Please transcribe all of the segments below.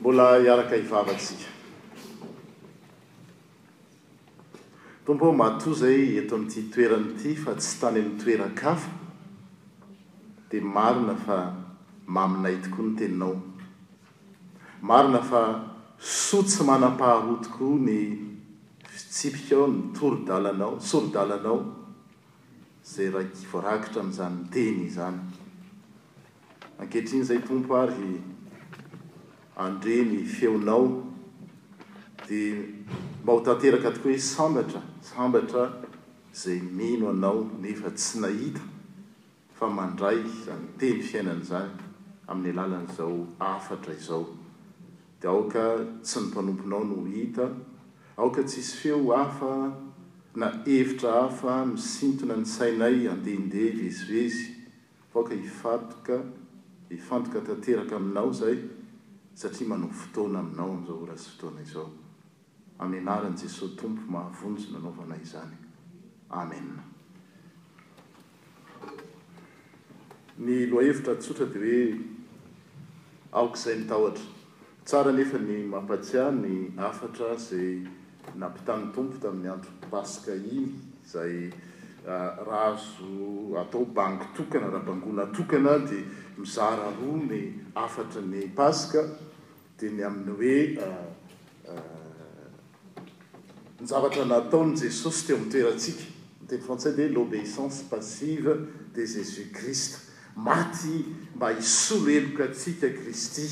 Mbola hiaraka hivava tsika Tompo ô matoa zay eto amin'ity toerana ity fa tsy tany amin'ny toeran-kafa dia marina fa maminay tokoa ny teninao marina fa soa tsy manam-paharoa tokoa ny fitsipikao ny toro-dalanao sori-dalanao zay voarakitra amin'izany teny izany Ankehitriny izay Tompo ary andre ny feonao dia mba ho tanteraka tokoa hoe sambatra sambatra izay mino anao nefa tsy nahita fa mandray izany teny fiainana izany amin'ny alalan'izao hafatra izao dia aoka tsy ny mpanomponao no ho hita aoka tsy hisy feo hafa na hevitra hafa misintona ny sainay andehindeha hivezivezy Aoka hifantoka hifantoka tanteraka aminao izahay satria manao fotoana aminao amin'izao ora sy fotoana izao. Amin'ny anaran'i Jesoa Tompo mahavonjy nanaovanay izany. Amen. Ny lohahevitra tsotra dia hoe, Aoka izay ny tahotra. Tsara anefa ny mampatsiahy ny hafatra izay nampitan'ny Tompo tamin'ny andro Paska iny, izay raha azo atao bango tokana, raha bangona tokana dia mizara roa ny hafatry ny Paska, dia ny amin'ny hoe. Ny zavatra nataon'i Jesosy teo amin'ny toerantsika, ny teny frantsay dia l'obéissance passive de Jésus Christ, maty mba hisolo heloka antsika Kristy,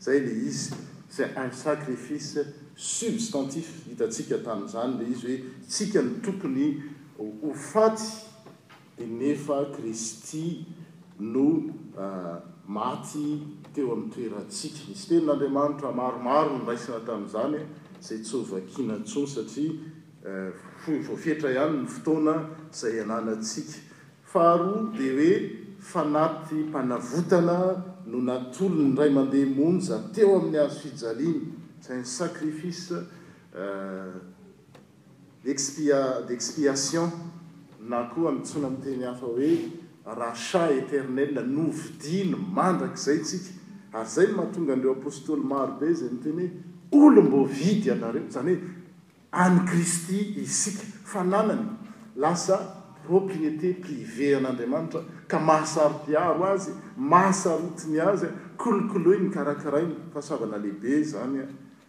izay ilay izy, c'est un sacrifice substantif, hitantsika tamin'izany ilay izy hoe isika no tokony ho faty Dia nefa Kristy no maty teo amin'ny toerantsika. Nisy tenin'Andriamanitra maromaro noraisina tamin'izany izay tsy hovakiana intsony satria fohy vao fetra ihany ny fotoana izay iananantsika. Faharoa dia hoe fanati-panavotana no natolony indray mandeha monja teo amin'ny hazo fijaliana, izay ny sacrifice. Expia, d'expiation, na koa antsoina amin'ny teny hafa hoe rachat eternel, novidiny mandrakizay tsika. Ary izay no mahatonga an'ireo apostoly maro be izay miteny hoe olom-boavidy ianareo, izany hoe an'i Kristy isika, fananany, lasa propriété privée an'Andriamanitra, ka mahasaro-piaro Azy, mahasarotiny Azy, kolokoloiny, karakarainy, fahasoavana lehibe izany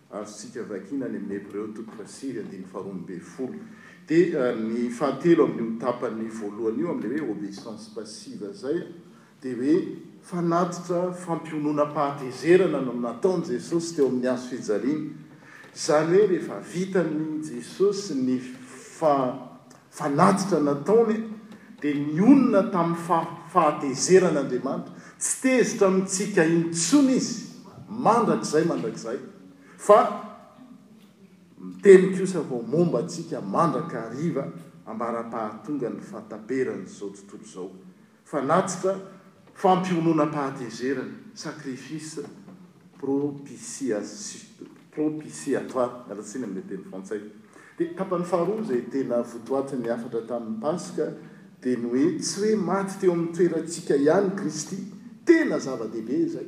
Azontsika vakina any amin'ny Hebreo toko fahasivy andininy faharoa ambin'ny folo. Dia ny fahatelo amin'io tapany voalohany io amin'ilay hoe obeissance passive izay dia hoe fanatitra fampiononam-pahatezerana no nataon'i Jesosy teo amin'ny hazo fijaliana. Izany hoe rehefa vitan'i Jesosy ny Fanatitra nataony dia nionona tamin'ny fahatezeran' Andriamanitra. Tsy tezitra amintsika intsony Izy mandrakizay mandrakizay, fa miteny kosa ho momba antsika mandrakariva ambara-pahatongan'ny fahataperan'izao tontolo izao. Fanatitra, fampiononam-pahatezerana, sacrifice, propitiation, propitiatoire, miala tsiny amin'ilay teny frantsay. Dia tapany faharoa izay tena votoatin'ny hafatra tamin'ny Paska dia ny hoe tsy hoe maty teo amin'ny toerantsika ihany Kristy, tena zava-dehibe izay,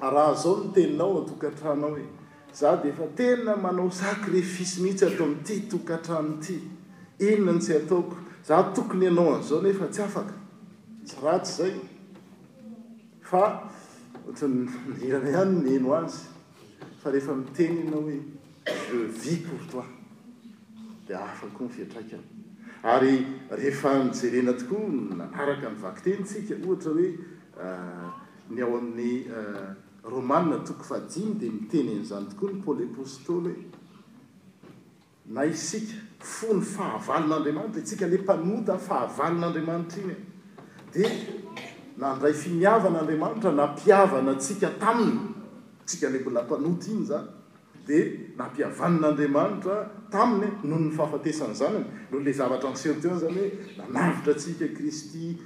Raha zao ny teninao ao tokantrano ao e! Za de efa tena manao sacrifice mihitsy ato amin'ity tokantrano ity! Inona no tsy ataoko? Za tokony hanao an'izao nefa tsy afaka! Tsy ratsy zay fa ohatran'ny manahirana ihany ny mihaino azy fa rehefa miteny ianao hoe je vis pour toi de hafa koa ny fiantraikany! Ary rehefa jerena tokoa ny manaraka ny vakiteny tsika ohatra hoe Ny ao amin'ny Romana toko fahadimy dia miteny an'izany tokoa ny Paoly Apostoly hoe, Na isika, fony fahavalon'Andriamanitra, isika anie mpanota fahavalon'Andriamanitra iny, dia nandray finiavana Andriamanitra nampihavana antsika taminy, isika anie mbola mpanota iny izany, dia nampihavanon'Andriamanitra taminy noho ny fahafatesan'ny Zanany, noho ilay zavatra niseho teo izany hoe nanavotra antsika Kristy,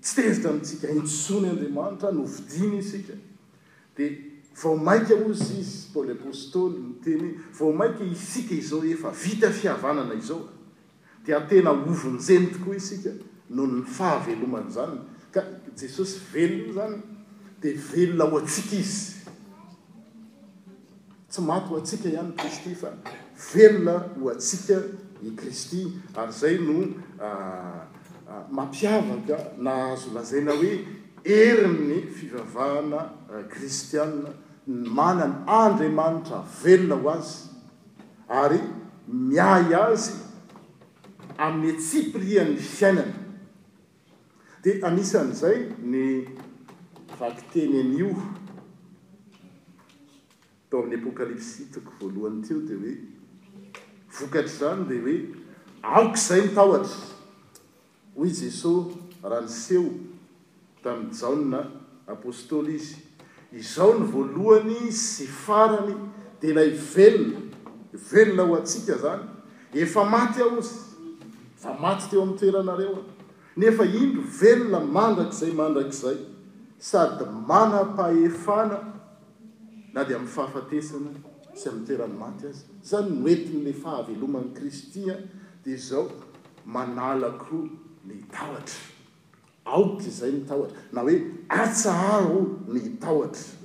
tsy tezitra amintsika intsony Andriamanitra, novidiany isika. Dia vao mainka hozy izy, Paoly Apostoly, niteny hoe, vao mainka isika izao efa vita fihavanana izao. Dia tena ho vonjeny tokoa isika noho ny fahaveloman'izany, ka i Jesosy velona izany dia velona ho antsika Izy. Tsy maty ho antsika ihany i Kristy fa velona ho antsika i Kristy, ary izay no mampiavaka na azo lazaina hoe herin'ny fivavahana kristiana, ny manana Andriamanitra velona ho azy. ary miahy azy amin'ny antsipirihan'ny fiainana, dia anisan'izay ny vakiteny anio tao amin'ny Apokalypsy toko voalohany teo, dia hoe, vokatr'izany dia hoe, aoka izay ny tahotra. Hoy Jesosy raha niseho tamin'i Jaona apostoly Izy, Izao no voalohany sy farany, dia ilay velona, velona ho antsika izany, efa maty Aho Izy, efa maty teo amin'ny toeranareo Aho, nefa indro velona mandrakizay mandrakizay, sady manam-pahefana. na dia amin'ny fahafatesana sy amin'ny toeran'ny maty aza. Izany no entin'ilay fahaveloman'i Kristy a dia izao, Manalako ny tahotra. Aoka izay ny tahotra, na hoe atsaharo ny tahotra.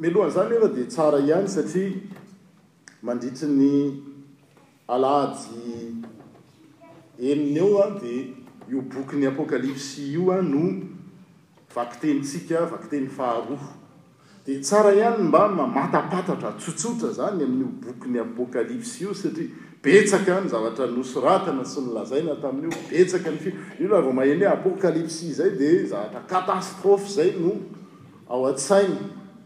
Mialohan'izany anefa dia tsara ihany satria. Mandritry ny alahady enina eo dia io bokin'ny Apokalypsy io no vakitenintsika, vakiteny faharoa. Dia tsara ihany ny mba mamatapatatra tsotsotra izany amin'io bokin'ny Apokalypsy io satria betsaka ny zavatra nosoratana sy nolazaina tamin'io, betsaka ny fi-. Io raha vao maheno hoe Apokalypsy izay dia zavatra catastrophe izay no ao an-tsaina.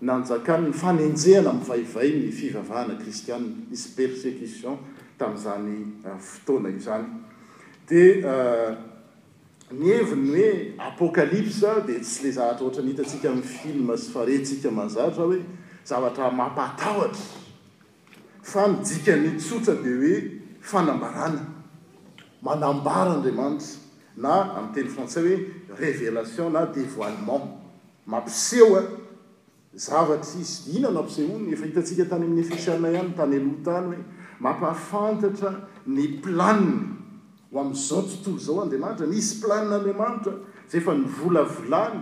Nanjakan' ny fanenjehana mivaivay ny fivavahana kristiana, nisy persecution tamin' izany fotoana izany. Dia ny heviny hoe apokalipsa dia tsy ilay zavatra ohatran'ny hitantsika amin' ny filma sy farentsika mazatra hoe zavatra mampatahotra. fa ny dikany tsotra dia hoe fanambarana, manambara Andriamanitra, na amin'ny teny frantsay hoe révélation na dévoilement, mampiseho zavatra Izy. Inona no ampisehoany? Efa hitantsika tany amin'ny Efesiana ihany tany aloha tany hoe mampahafantatra ny planiny. Ho amin'izao tontolo izao Andriamanitra, misy plan Andriamanitra izay efa nivolavolany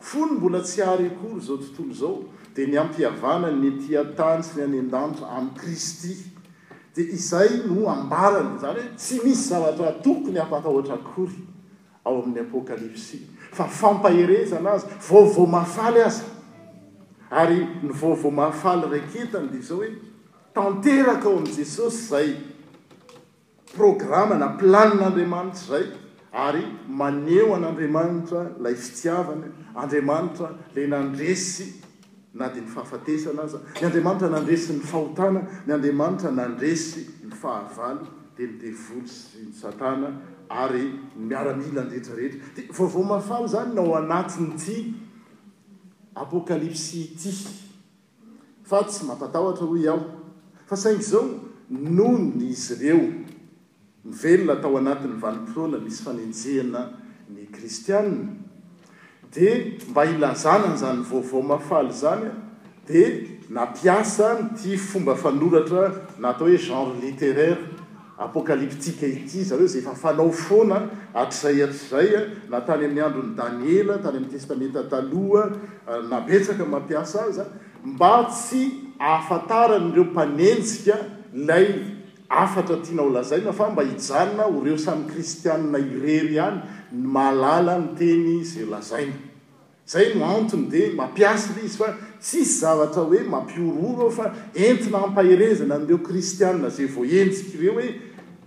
fony mbola tsy ary akory izao tontolo izao dia ny hampihavana ny ety an-tany sy ny any an-danitra amin'i Kristy dia izay no ambarany izany hoe tsy misy zavatra tokony hampatahotra akory ao amin'ny apokalypsy fa fampaherezana aza, vaovao mahafaly aza ary ny vaovao mahafaly raiketany dia izao hoe tanteraka ao amin'i Jesosy izay. programa na planin'Andriamanitra izay ary maneho an'Andriamanitra ilay fitiavany, Andriamanitra ilay nandresy na dia ny fahafatesana aza, ny Andriamanitra nandresy ny fahotana, ny Andriamanitra nandresy ny fahavalo, dia ny devoly sy ny satana ary ny miaramilany rehetra rehetra. Dia vaovao mahafaly izany ny ao anatin'ity Apokalypsy ity. fa tsy mampatahotra hoy aho, fa saingy izao nony izy ireo mivelona tao anatin'ny vanim-potoana misy fanenjehana ny kristiana dia mba hilazana an'izany vaovao mahafaly izany dia nampiasa an'ity fomba fanoratra na atao hoe genre littéraire Apokalyptika ity zareo izay efa fanao foana hatrizay hatrizay na tany amin'ny andron'i Daniela tany amin'ny Testamenta Taloha na betsaka mampiasa aza mba tsy ahafantaran'ireo mpanenjika ilay hafatra tiana ho lazaina fa mba hijanona ho reo samy kristianina irery ihany ny mahalala ny teny izay lazaina. Zay no antony dia mampiasa ilay izy fa tsisy zavatra hoe mampihorohoro ao fa entina hampaherezana an'ireo kristiana izay voaenjika ireo hoe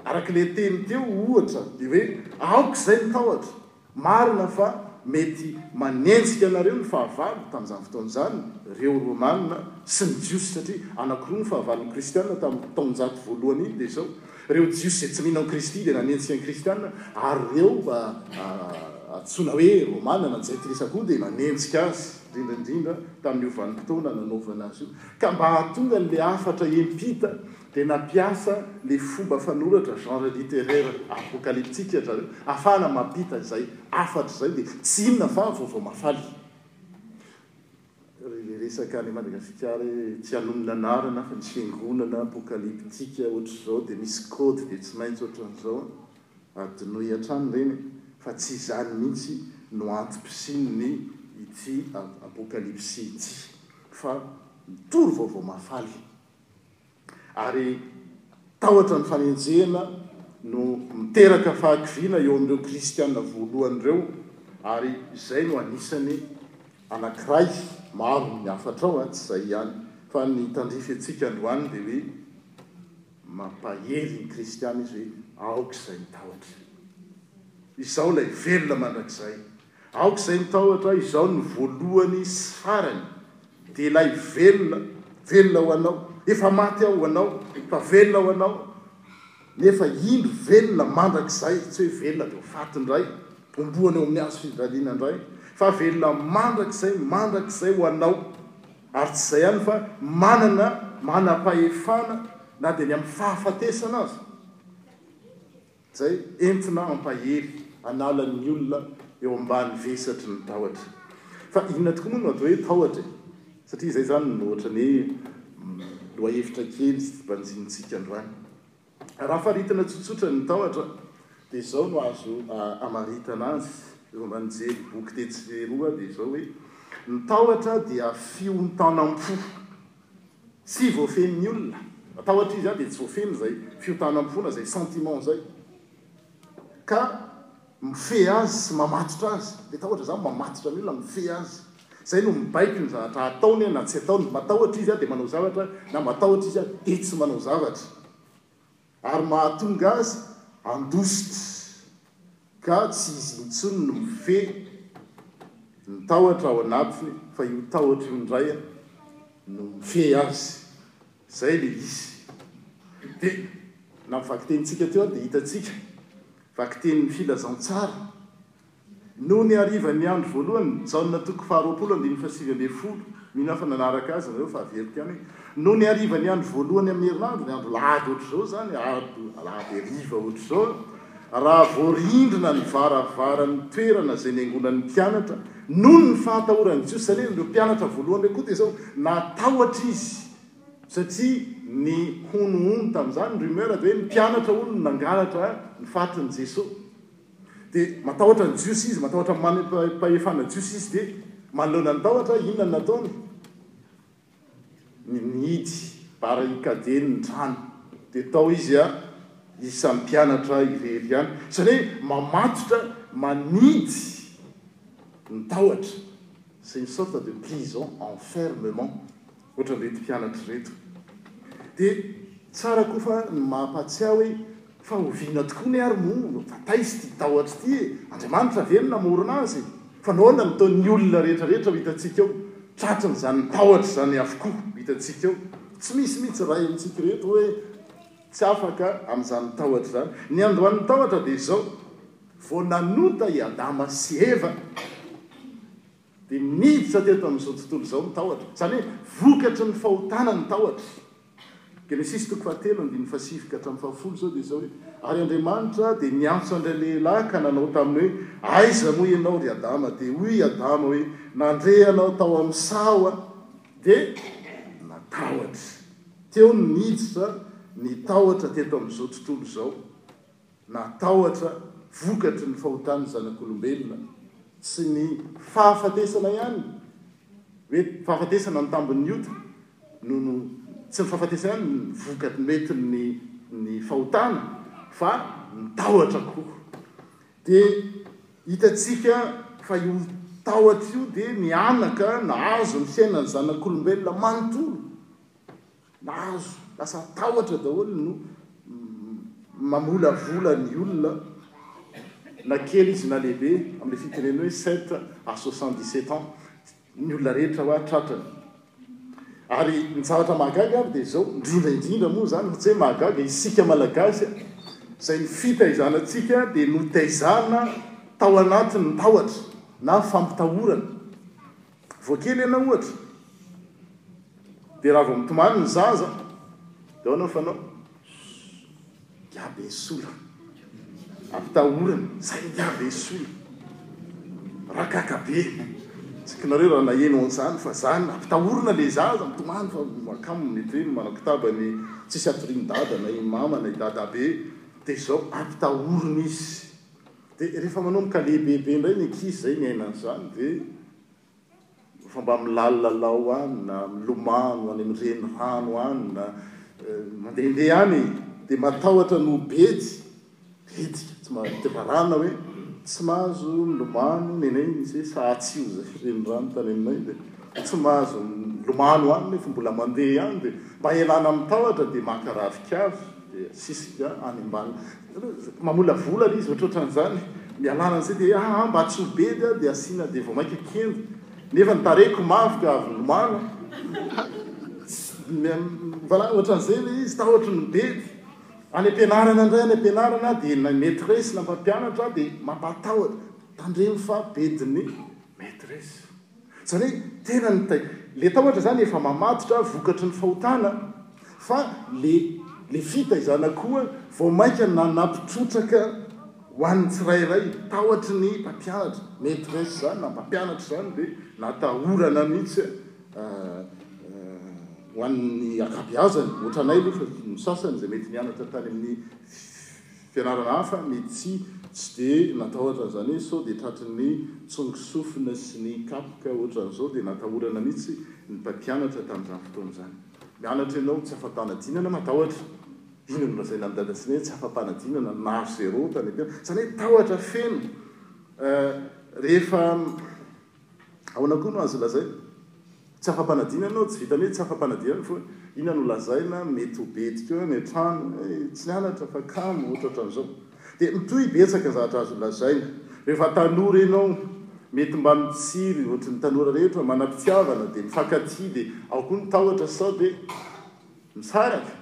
araka ilay teny teo ohatra dia hoe aoka izay ny tahotra, marina fa mety manenjika anareo ny fahavalo tamin'izany fotoana izany ireo romana sy ny jiosy satria anakiroa ny fahavalon'ny kristiana tamin'ny taonjato voalohany iny dia izao Ireo Jiosy izay tsy mino an'i Kristy dia nanenjika ny Kristiana, ary ireo mba antsoina hoe Romana na Jentilisa koa dia nanenjika azy, indrindra indrindra tamin'io vanim-potoana nanaovana azy io. Ka mba hahatonga an'ilay hafatra hiampita dia nampiasa ilay fomba fanoratra genre littéraire apokalyptique ry zareo ahafahana mampita izay hafatra izay dia tsy inona fa vaovao mahafaly. Rle resaka any Madagasikara hoe tsy hanome anarana fa ny fiangonana apokaliptika otrzao dia misy code dia tsy maintsy otranzao adinoy hatrany ireny e! fa tsy izany mihitsy no antom-pisian'ny ity apokalipsy ity fa mitory vaovao mahafaly. ary tahotra ny fanenjehana no miteraka fahakiviana eo amin'ireo kristiana voalohany ireo, ary izay no anisany anankiray, maro ny hafatra ao, tsy izay ihany, fa ny tandrify antsika androany dia hoe mampahery ny kristiana izy hoe aoka izay ny tahotra, izao ilay velona mandrakizay, Aoka izay ny tahotra, izao no voalohany sy farany, dia ilay velona, velona ho anao, efa maty aho ho anao, fa velona ho anao, nefa indro velona mandrakizay, tsy hoe velona dia ho faty indray, homboana eo amin'ny hazo fijaliana indray, fa velona mandrakizay, mandrakizay ho anao, ary tsy izay ihany fa manana manam-pahefana na dia ny amin'ny fahafatesana aza. izay entina hampahery hanala ny olona eo ambany vesatry ny tahotra. Fa inona tokoa moa no atao hoe tahotra e? Satria izay izany no ohatran'ny hoe lohahevitra kely banjinintsika androany. Raha faritina tsotsotra ny tahotra dia izao no azo amaritana azy, raha mba nijery boky tetsy sy eroa dia izao hoe, ny tahotra dia fihontanam-po. Tsy voafehin'ny olona. Atao hatria izany dia tsy voafehiny izay fiotanan'ny fona, izay sentiment izay. Ka mifehy azy sy mamatotra azy. Dia tahotra izany, mamatotra ny olona, mifehy azy. Izay no mibaiko ny zavatra ataony na tsy ataony. Matahotra izy dia manao zavatra na matahotra izy dia tsy manao zavatra. Ary mahatonga azy handositra ka tsy izy intsony no mifehy ny tahotra ao anatiny fa io tahotra io indray no mifehy azy. Izay ilay izy. Dia na ny vakitenintsika teo ary dia hitantsika, vakitenin'ny filazantsara, Nony harivan'ny andro voalohany, Jaona toko faharoapolo andininy fahasivy ambin'ny folo, mino aho fa nanaraka azy ianareo fa averiko ihany hoe, Nony harivan'ny andro voalohany amin'ny herinandro, ny andro lahady ohatr'izao izany, ady alahady hariva ohatr'izao, raha voarindrina ny varavaran'ny toerana izay niangonan'ny mpianatra, noho ny fahatahoran'ny Jiosy, izany hoe ireo mpianatra voalohany ireo koa dia izao, natahotra izy, satria ny honohono tamin'izany, rumeur, dia hoe ny mpianatra hono no nangalatra ny fatin'i Jesoa. Dia matahotra ny Jiosy izy, matahotra ny manam-pahefana jiosy izy, dia manoloana ny tahotra, inona no nataony? Nihidy bara hikadeny ny rano, dia tao izy isan'ny mpianatra irery ihany. Izany hoe mamatotra, manidy ny tahotra. C'est une sorte de prison, enfermement. Ohatran'ireto mpianatra ireto. Dia tsara koa fa ny mampahatsiahy hoe fa oviana tokoa ne ary moa no vataizy ity tahotra ity e? Andriamanitra ve no namorona azy? Fa nahoana no toa ny olona rehetra rehetra ao hitantsika ao tratran'izany tahotra izany avokoa hitantsika ao? Tsy misy mihitsy iray amintsika ireto hoe tsy afaka amin'izany tahotra izany. Ny androan'ny tahotra dia izao, vao nanota i Adama sy Eva Dia niditra teto amin'izao tontolo izao ny tahotra. Izany hoe vokatry ny fahotana ny tahotra. Genesisy toko fahatelo andininy fahasivy ka hatramin'ny fahafolo izao dia izao hoe, Ary Andriamanitra dia niantso an-dray lehilahy ka nanao taminy hoe, Aiza moa ianao, ry Adama? Dia hoy i Adama hoe, Nandre anao tao amin'ny saho aho, dia natahotra. Teo no niditra ny tahotra teto amin'izao tontolo izao. na tahotra vokatry ny fahotan'ny zanak'olombelona sy ny fahafatesana ihany, hoe fahafatesana ny tambin'ny ota no no, tsy ny fahafatesana ihany no vokatry metin'ny ny fahotana fa ny tahotra koa. Dia hitantsika fa io tahotra io dia mianaka nahazo ny fiainan'ny zanak'olombelona manontolo. Mahazo lasa tahotra daholo no mamolavola ny olona na kely izy na lehibe amin'ilay fitenenana hoe sept à soixante dix sept ans ny olona rehetra hoa tratrany ary ny zavatra mahagaga ary dia izao indrindra indrindra moa izany fa tsy hoe mahagaga isika malagasy izay ny fitaizanantsika dia notaizana tao anatin'ny tahotra na fampitahorana Vao kely ianao ohatra dia raha vao mitomany ny zaza dia ao ianao fa anao Ingahy Besola ampitahorina izay Ingahy Besola raha gaga be tsy haiko nareo raha naheno an'izany fa izany ampitahorina ilay zaza mitomany fa makamo mety hoe manao kitaba ny tsisy atorian'i dada na i mama na i dadabe dia izao ampitahorina izy Dia rehefa manomboka lehibebe indray ny ankizy izay ny aina an'izany dia efa mba milalilalao any na milomano any amin'ny renirano any na mandehandeha any e! dia matahotra ny ho betsy hetsika tsy mahazo mitevarana hoe tsy mahazo milomano nenay misy hoe sahatsio izay renirano tany aminay dia tsy mahazo milomano any nefa mbola mandeha ihany dia mba hialana amin'ny tahotra dia maka ravinkazo dia asisika any ambany Mamolavola le izy ohatrohatran izany, ny alàlan izay dia ah ah mba tsy ho be dia dia asiana dia vao mainka kenda, nefa ny tarehiko mavo ka avy nilomano, voilà ohatran izay le izy, tahotro ny be dia any am-pianarana indray any am-pianarana dia ilay maîtresse na mpampianatra dia mampatahotra, tandremo fa bedin'ny maîtresse. Zany hoe tena ny tay. Le tahotra zany efa mamatotra vokatry ny fahotana fa le le fitaizana koa vao mainka nanapy trotraka ho an'ny tsirairay. Tahotry ny mpampianatra, maîtresse zany na mpampianatra zany de natahorana mihitsy ho an'ny ankabeazany. Ohatranay aloha fa ny sasany zay mety nianatra tany amin'ny Fianarana hafa mety tsy tsy dia natao ohatran'izany hoe sao dia tratry ny tsongo-sofina sy ny kapoka ohatran'izao dia natahorana mihitsy ny mpampianatra tamin'izany fotoana izany. Mianatra ianao tsy afa-panadinana, matahotra. Inona no lazaina an'i Dada sy Neny? Tsy afa-panadinana, naharo zéro tany am-pianarana. Izany hoe tahotra feno rehefa Ahoana koa no azo lazaina? Tsy afa-panadinana ianao, tsy vitan'ny hoe tsy afa-panadinana fa hoe inona no lazaina, mety ho betika eo any an-trano hoe tsy nianatra fa kamo, ohatra ohatran'izao. Dia mitohy betsaka ny zavatra azo lazaina. Rehefa tanora ianao, mety mba mitsiry ohatry ny tanora rehetra, manam-pitiavana dia mifankatia dia ao koa ny tahotra sao dia. Misaraka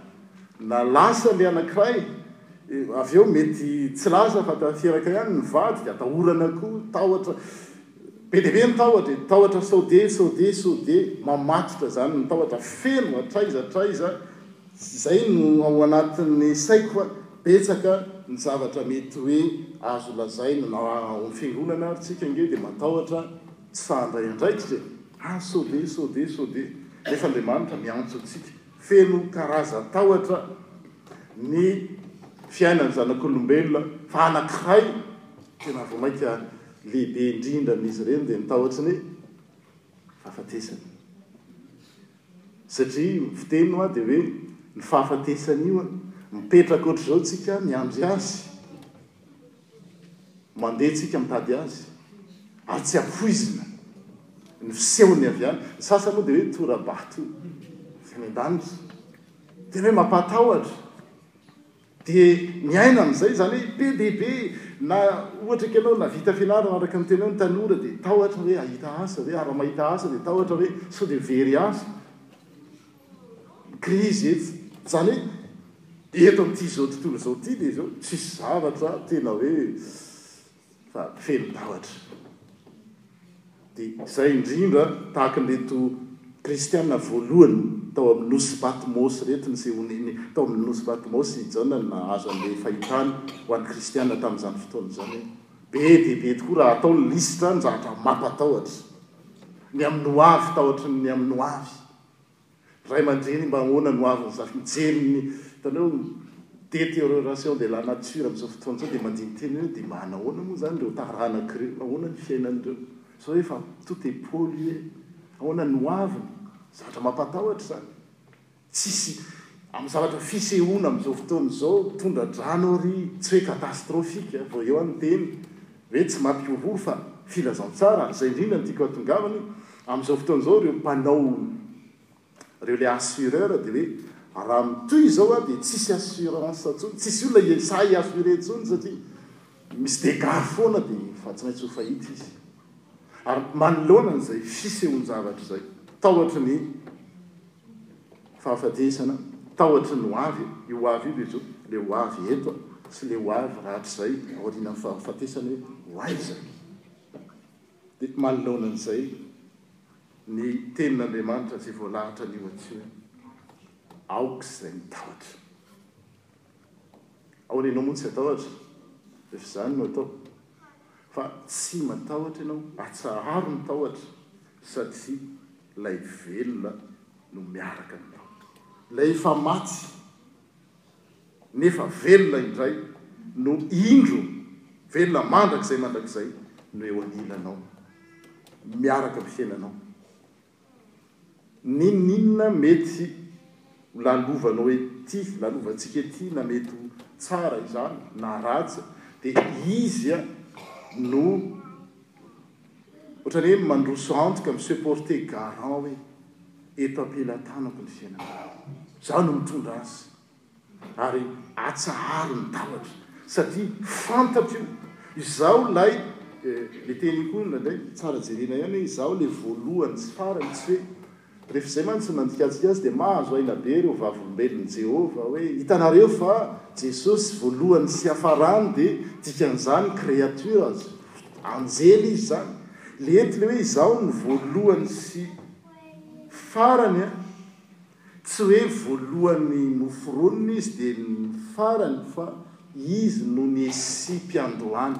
na lasa le anakiray avy eo mety tsy lasa fa tanteraka ihany ny vadiko atahorana koa tahotra be dia be ny tahotra e tahotra sao de sao de sao de mamatotra izany ny tahotra feno hatraiza hatraiza izay no ao anatin'ny saiko a betsaka ny zavatra mety hoe azo lazaina na ao amin'ny fiangonana ary tsika ange dia matahotra Tsy fahandray andraikitra e! Ah sode sode sode nefa Andriamanitra miantso antsika. Feno karazan-tahotra ny fiainan'ny zanak'olombelona fa anankiray tena vao mainka lehibe indrindra amin'izy ireny dia ny tahotry ny fahafatesana. Satria ny fiteny hoa dia hoe ny fahafatesana io mipetraka ohatr'izao tsika miandry azy. Mandeha tsika mitady azy ary tsy ampoizina ny fisehony avy any. Ny sasany moa dia hoe tora-bato avy any an-danitra. Tena hoe mampahatahotra. Dia miaina amin'izay, izany hoe be dia be na ohatra ka ianao nahavita fianarana araka ny tenenao ny tanora dia tahotra hoe hahita asa ve ary raha mahita asa dia tahotra hoe sao dia very asa. Krizy etsy. Izany hoe eto amin'ity izao tontolo izao ity dia izao tsisy zavatra tena hoe fa feno tahotra. Dia izay indrindra tahaka an'ireto kristiana voalohany tao amin'ny nosy Patmos ireto nisehoany tao amin'ny nosy Patmos i Jaona no nahazo an'ilay fahitany ho an'ny kristiana tamin'izany fotoana izany hoe be dia be tokoa raha atao ny lisitra ny zavatra mampatahotra ny amin'ny hoavy tahotry ny amin'ny hoavy. Ray aman-dreny mba ahoana no avy mizaha mijery ny hitanao détérioration de la nature amin'izao fotoana izao dia mandini-tena eo dia mba hanahoana moa izany ireo taranaka ireo? Ahoana ny fiainan'ireo? Sao efa tout est pollué? Ahoana ny hoaviny? Zavatra mampatahotra izany. Tsisy amin'ny zavatra fisehoana amin'izao fotoana izao, tondra-drano ary tsy hoe catastrophique vao eo any tena. Hoe tsy mampihorohoro fa filazantsara ary izay indrindra no tiako hatongavany amin'izao fotoana izao ireo mpanao ireo ilay assureur dia hoe raha mitohy izao a dia tsisy assurance intsony, tsisy olona hi sahy hi assurer intsony satria misy dégâts foana dia efa tsy maintsy ho faillite izy. Ary manoloana an'izay fisehoan-javatra izay tahotra ny. Fahafatesana, tahotry ny ho avy, io ho avy io ve zao? Ilay ho avy eto sy ilay ho avy rahatrizay aorianan'ny fahafatesana hoe ho aiza? Dia manoloana an'izay, ny Tenin'Andriamanitra izay voalahatra anio aty hoe, Aoka izay mitahotra. Ao re ianao moa tsy hatahotra, rehefa izany no atao. Fa tsy matahotra ianao, atsaharo ny tahotra satria. Ilay velona no miaraka aminao. Ilay efa maty nefa velona indray no indro velona mandrakizay mandrakizay no eo anilanao, miaraka amin'ny fiainanao. N'inon'inona mety ho lalovanao ety, lalovantsika ety, na mety ho tsara izany na ratsy dia Izy no. Ohatran'ny hoe mandroso antoka, mi-se porter garant hoe eto am-pelatanako ny fiainanao, izaho no mitondra azy. Ary atsaharo ny tahotra satria fantatro io, izaho ilay, ilay teny io koa indraindray tsara jerena ihany hoe izaho ilay voalohany sy farany, tsy hoe Rehefa izay mantsy no nandikatsika azy, dia mahazo aina be ireo Vavolombelon'i Jehovah hoe, Hitanareo fa Jesosy, Voalohany sy Hiafarany, dia dikan'izany créatures, anjely izy izany. Ilay eto ilay hoe izaho no voalohany sy farany an! Tsy hoe voalohany noforonina izy dia ny farany, fa izy no ny Essihy mpiandroany.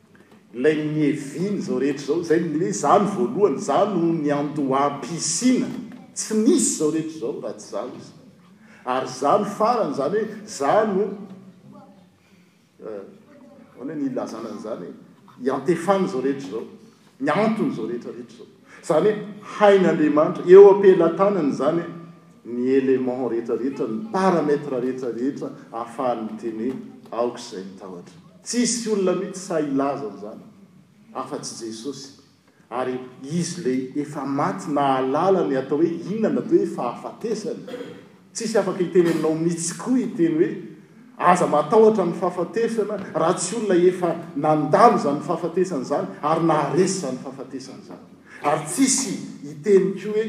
Ilay Nievine izao rehetra izao, izay ny hoe za no voalohany, za no niandoham-pisiana, tsy nisy izao rehetra izao raha tsy za izy. Ary za no farany, izany hoe za no, eh, ahoana ny ilazana an'izany e, iantefana izao rehetra izao. ny anton'izao rehetra rehetra izao. Izany hoe hain'Andriamanitra, eo am-pelatanany izany ny éléments rehetra rehetra, ny paramètres rehetra rehetra ahafahany miteny hoe aok'izay ny tahotra. Tsisy olona mihitsy sahy hilaza an'izany afa-tsy Jesosy, ary Izy ilay efa maty nahalala ny atao hoe inona ny atao hoe fahafatesana. Tsisy afaka hiteny aminao mitsy koa hiteny hoe aza matahotra amin'ny fahafatesana raha tsy olona efa nandalo izany fahafatesana izany ary naharesy izany fahafatesana izany. Ary tsisy hiteny koa hoe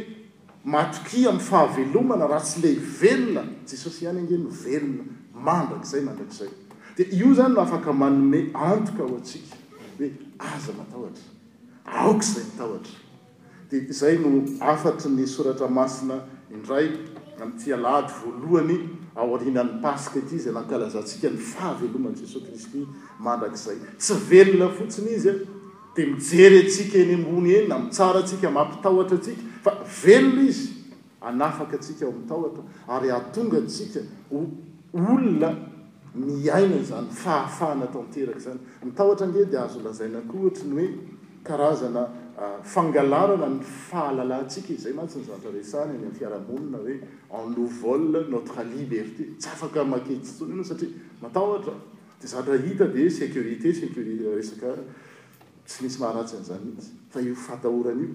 matokia amin'ny fahavelomana raha tsy ilay velona, Jesosy ihany ange no velona mandrakizay mandrakizay. Dia io izany no afaka manome antoka ho antsika hoe aza matahotra, aoka izay mitahotra. Dia izay no hafatry ny Soratra Masina indray amin'ity alahady voalohany aorianan'ny Paska ity, izay nankalazantsika ny fahaveloman'i Jesoa Kristy mandrakizay. Tsy velona fotsiny Izy dia mijery antsika eny ambony eny na mitsara antsika, mampitahotra antsika, fa velona Izy. Hanafaka antsika ao amin'ny tahotra ary hahatonga antsika ho olona miaina izany fahafahana tanteraka izany. Ny tahotra ange dia azo lazaina koa ohatry ny hoe karazana fangalarana ny fahalalantsika, izay mantsy ny zavatra resahina eny amin'ny fiarahamonina hoe on nous vole notre liberté, tsy afaka maka intsony ianao satria matahotra, dia zavatra hita dia sécurité, sécurité, resaka tsy misy maharatsy an'izany mihitsy fa io fatahorana io.